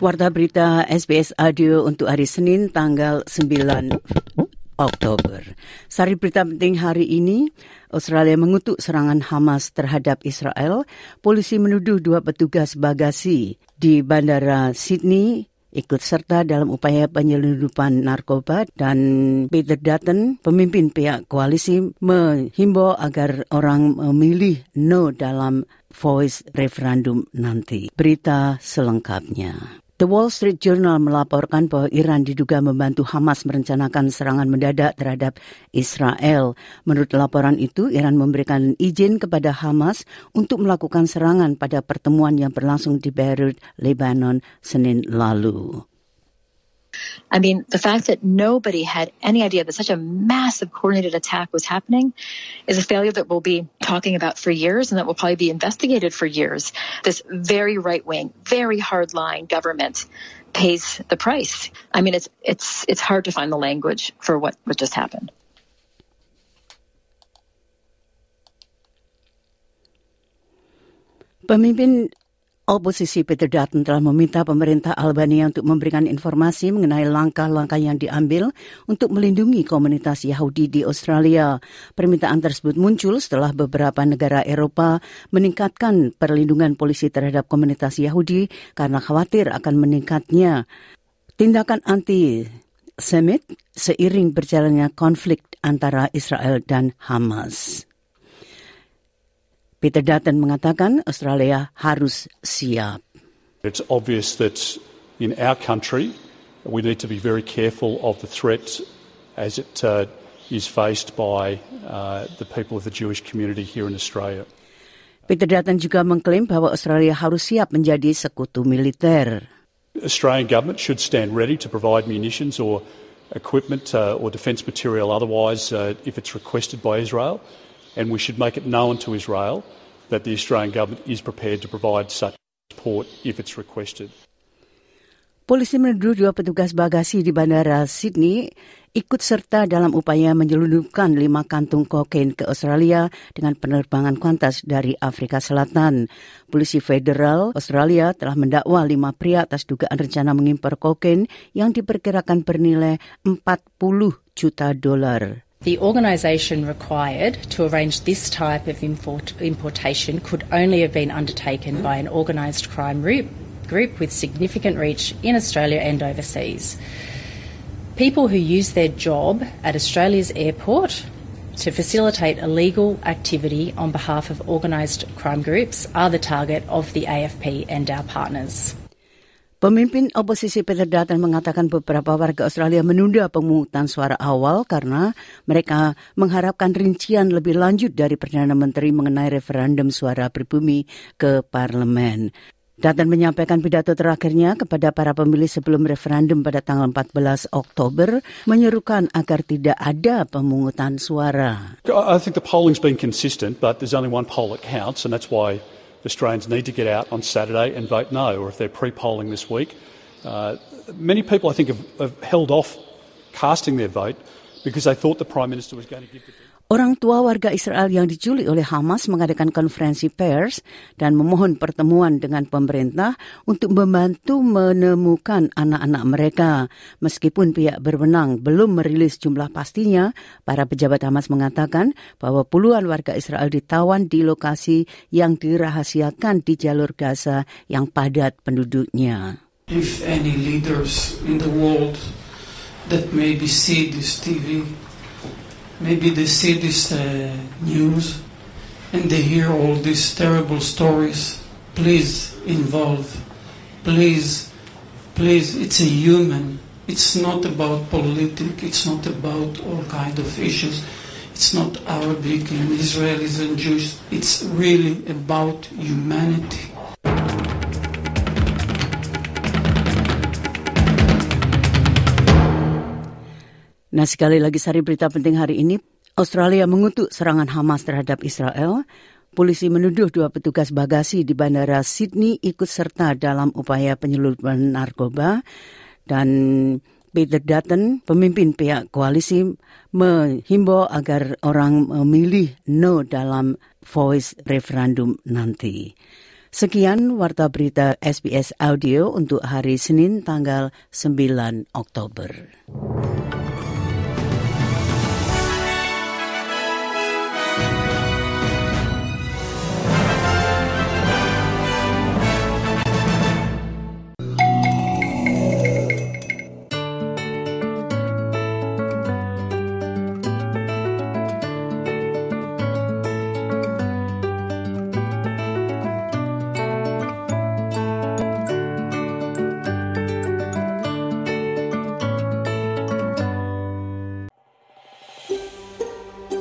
Warta berita SBS Audio untuk hari Senin tanggal 9 Oktober. Sari berita penting hari ini, Australia mengutuk serangan Hamas terhadap Israel. Polisi menuduh dua petugas bagasi di Bandara Sydney ikut serta dalam upaya penyelundupan narkoba dan Peter Dutton, pemimpin pihak koalisi, menghimbau agar orang memilih no dalam voice referendum nanti. Berita selengkapnya. The Wall Street Journal melaporkan bahwa Iran diduga membantu Hamas merencanakan serangan mendadak terhadap Israel. Menurut laporan itu, Iran memberikan izin kepada Hamas untuk melakukan serangan pada pertemuan yang berlangsung di Beirut, Lebanon, Senin lalu. I mean, the fact that nobody had any idea that such a massive coordinated attack was happening is a failure that we'll be talking about for years and that will probably be investigated for years. This very right wing, very hard line government pays the price. I mean, it's, it's, it's hard to find the language for what, what just happened. Pemimpin Oposisi Peter Dutton telah meminta pemerintah Albania untuk memberikan informasi mengenai langkah-langkah yang diambil untuk melindungi komunitas Yahudi di Australia. Permintaan tersebut muncul setelah beberapa negara Eropa meningkatkan perlindungan polisi terhadap komunitas Yahudi karena khawatir akan meningkatnya tindakan anti Semit seiring berjalannya konflik antara Israel dan Hamas. Peter Dutton mengatakan Australia harus siap. It's obvious that in our country we need to be very careful of the threat as it uh, is faced by uh, the people of the Jewish community here in Australia. Peter Dutton juga mengklaim bahwa Australia harus siap menjadi sekutu militer. Australian government should stand ready to provide munitions or equipment uh, or defence material otherwise uh, if it's requested by Israel and we should make it known to Israel that the Australian government is prepared to provide such support if it's requested. Polisi menuduh dua petugas bagasi di Bandara Sydney ikut serta dalam upaya menyelundupkan lima kantung kokain ke Australia dengan penerbangan kuantas dari Afrika Selatan. Polisi federal Australia telah mendakwa lima pria atas dugaan rencana mengimpor kokain yang diperkirakan bernilai 40 juta dolar. The organisation required to arrange this type of import, importation could only have been undertaken by an organised crime group, group with significant reach in Australia and overseas. People who use their job at Australia's airport to facilitate illegal activity on behalf of organised crime groups are the target of the AFP and our partners. Pemimpin oposisi Peter Dutton mengatakan beberapa warga Australia menunda pemungutan suara awal karena mereka mengharapkan rincian lebih lanjut dari Perdana Menteri mengenai referendum suara pribumi ke parlemen. Dutton menyampaikan pidato terakhirnya kepada para pemilih sebelum referendum pada tanggal 14 Oktober menyerukan agar tidak ada pemungutan suara. I think the polling's been consistent, but there's only one poll that counts, and that's why Australians need to get out on Saturday and vote no, or if they're pre-polling this week. Uh, many people, I think, have, have, held off casting their vote because they thought the Prime Minister was going to give the Orang tua warga Israel yang diculik oleh Hamas mengadakan konferensi pers dan memohon pertemuan dengan pemerintah untuk membantu menemukan anak-anak mereka. Meskipun pihak berwenang belum merilis jumlah pastinya, para pejabat Hamas mengatakan bahwa puluhan warga Israel ditawan di lokasi yang dirahasiakan di jalur Gaza yang padat penduduknya. If any leaders in the world that maybe see this TV maybe they see this uh, news and they hear all these terrible stories. Please involve. Please, please. It's a human. It's not about politics. It's not about all kind of issues. It's not Arabic and Israelis and Jews. It's really about humanity. Nah sekali lagi sari berita penting hari ini, Australia mengutuk serangan Hamas terhadap Israel. Polisi menuduh dua petugas bagasi di Bandara Sydney ikut serta dalam upaya penyelundupan narkoba dan Peter Dutton, pemimpin pihak koalisi, menghimbau agar orang memilih no dalam voice referendum nanti. Sekian warta berita SBS Audio untuk hari Senin tanggal 9 Oktober.